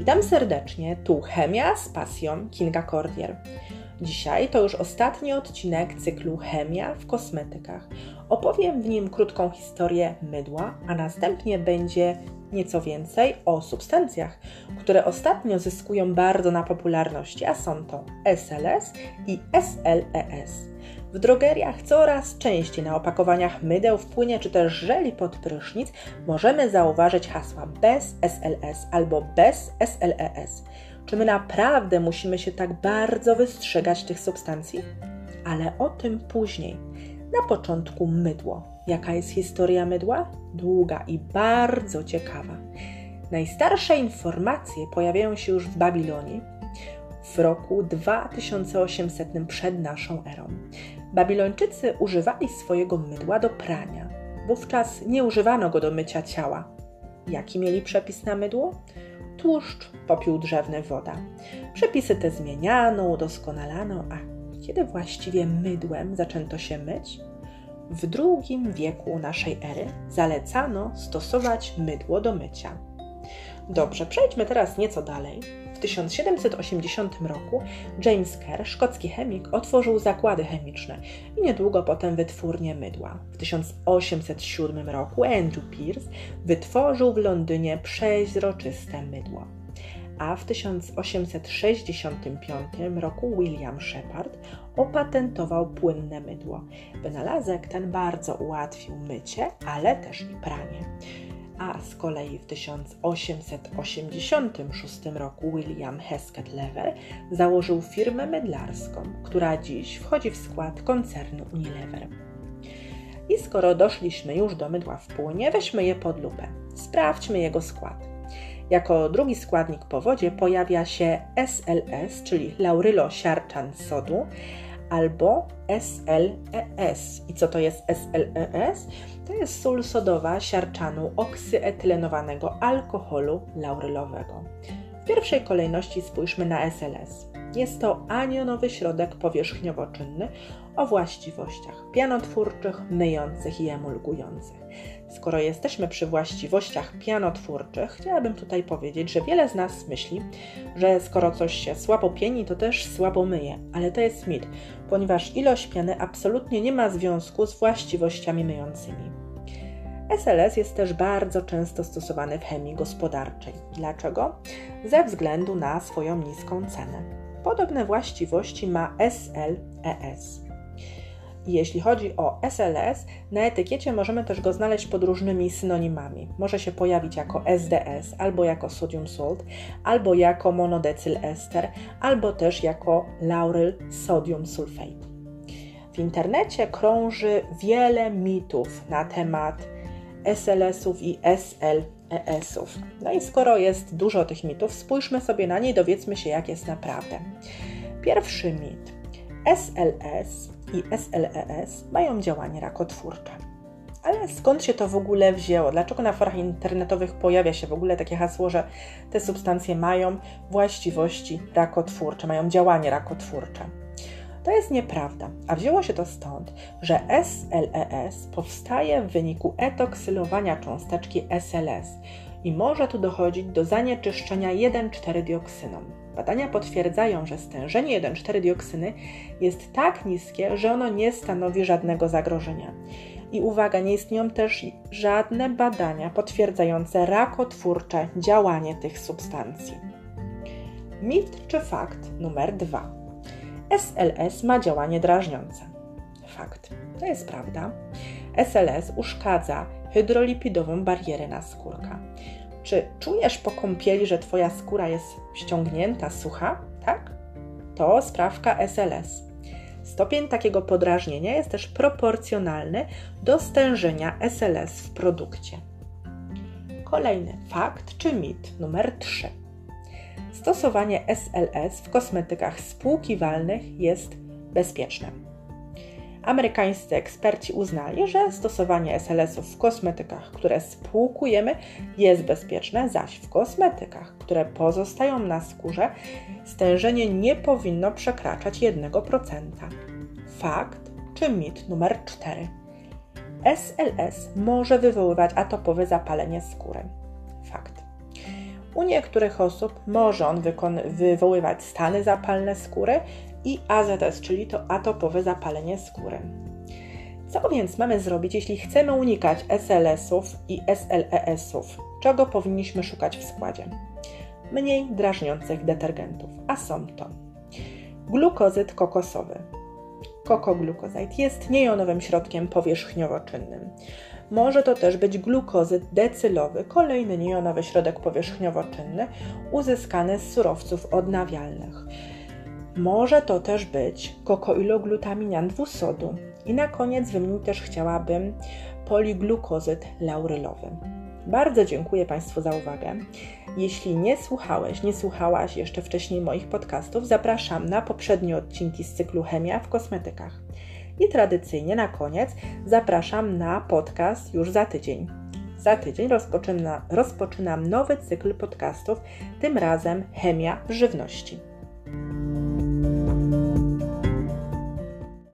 Witam serdecznie, tu Chemia z pasją Kinga Cordier. Dzisiaj to już ostatni odcinek cyklu Chemia w kosmetykach. Opowiem w nim krótką historię mydła, a następnie będzie nieco więcej o substancjach, które ostatnio zyskują bardzo na popularności, a są to SLS i SLES. W drogeriach coraz częściej na opakowaniach mydeł, w płynie czy też żeli pod prysznic możemy zauważyć hasła bez SLS albo bez SLES. Czy my naprawdę musimy się tak bardzo wystrzegać tych substancji? Ale o tym później. Na początku mydło. Jaka jest historia mydła? Długa i bardzo ciekawa. Najstarsze informacje pojawiają się już w Babilonii w roku 2800 przed naszą erą. Babilończycy używali swojego mydła do prania. Wówczas nie używano go do mycia ciała. Jaki mieli przepis na mydło? Tłuszcz, popiół drzewny, woda. Przepisy te zmieniano, udoskonalano, a kiedy właściwie mydłem zaczęto się myć? W II wieku naszej ery zalecano stosować mydło do mycia. Dobrze, przejdźmy teraz nieco dalej. W 1780 roku James Kerr, szkocki chemik, otworzył zakłady chemiczne i niedługo potem wytwórnię mydła. W 1807 roku Andrew Pierce wytworzył w Londynie przeźroczyste mydło a w 1865 roku William Shepard opatentował płynne mydło. Wynalazek ten bardzo ułatwił mycie, ale też i pranie. A z kolei w 1886 roku William Hesketh Lever założył firmę mydlarską, która dziś wchodzi w skład koncernu Unilever. I skoro doszliśmy już do mydła w płynie, weźmy je pod lupę. Sprawdźmy jego skład. Jako drugi składnik po wodzie pojawia się SLS, czyli laurylo-siarczan sodu, albo SLES. I co to jest SLES? To jest sól sodowa siarczanu oksyetylenowanego alkoholu laurylowego. W pierwszej kolejności spójrzmy na SLS. Jest to anionowy środek powierzchniowo-czynny o właściwościach pianotwórczych, myjących i emulgujących. Skoro jesteśmy przy właściwościach pianotwórczych, chciałabym tutaj powiedzieć, że wiele z nas myśli, że skoro coś się słabo pieni, to też słabo myje, ale to jest mit, ponieważ ilość piany absolutnie nie ma związku z właściwościami myjącymi. SLS jest też bardzo często stosowany w chemii gospodarczej. Dlaczego? Ze względu na swoją niską cenę. Podobne właściwości ma SLES. Jeśli chodzi o SLS, na etykiecie możemy też go znaleźć pod różnymi synonimami. Może się pojawić jako SDS, albo jako sodium salt, albo jako monodecyl ester, albo też jako lauryl sodium sulfate. W internecie krąży wiele mitów na temat SLS-ów i SLES-ów. No i skoro jest dużo tych mitów, spójrzmy sobie na nie i dowiedzmy się, jak jest naprawdę. Pierwszy mit. SLS i SLES mają działanie rakotwórcze. Ale skąd się to w ogóle wzięło? Dlaczego na forach internetowych pojawia się w ogóle takie hasło, że te substancje mają właściwości rakotwórcze, mają działanie rakotwórcze? To jest nieprawda, a wzięło się to stąd, że SLES powstaje w wyniku etoksylowania cząsteczki SLS i może tu dochodzić do zanieczyszczenia 1,4-dioksyną. Badania potwierdzają, że stężenie 1,4-dioksyny jest tak niskie, że ono nie stanowi żadnego zagrożenia. I uwaga, nie istnieją też żadne badania potwierdzające rakotwórcze działanie tych substancji. Mit czy fakt numer dwa. SLS ma działanie drażniące. Fakt. To jest prawda. SLS uszkadza hydrolipidową barierę naskórka. Czy czujesz po kąpieli, że Twoja skóra jest ściągnięta, sucha? Tak? To sprawka SLS. Stopień takiego podrażnienia jest też proporcjonalny do stężenia SLS w produkcie. Kolejny fakt czy mit numer 3. Stosowanie SLS w kosmetykach spłukiwalnych jest bezpieczne. Amerykańscy eksperci uznali, że stosowanie SLS-ów w kosmetykach, które spłukujemy, jest bezpieczne, zaś w kosmetykach, które pozostają na skórze, stężenie nie powinno przekraczać 1%. Fakt czy mit numer 4. SLS może wywoływać atopowe zapalenie skóry. Fakt. U niektórych osób może on wywoływać stany zapalne skóry i AZS, czyli to atopowe zapalenie skóry. Co więc mamy zrobić, jeśli chcemy unikać SLS-ów i SLES-ów? Czego powinniśmy szukać w składzie? Mniej drażniących detergentów, a są to glukozyt kokosowy. Kokoglukozid jest niejonowym środkiem powierzchniowo-czynnym. Może to też być glukozyt decylowy, kolejny niejonowy środek powierzchniowo-czynny uzyskany z surowców odnawialnych. Może to też być kokoiloglutaminan dwusodu. I na koniec wymienić też chciałabym poliglukozyt laurylowy. Bardzo dziękuję Państwu za uwagę. Jeśli nie słuchałeś, nie słuchałaś jeszcze wcześniej moich podcastów, zapraszam na poprzednie odcinki z cyklu Chemia w kosmetykach. I tradycyjnie na koniec zapraszam na podcast już za tydzień. Za tydzień rozpoczyna, rozpoczynam nowy cykl podcastów, tym razem Chemia w żywności.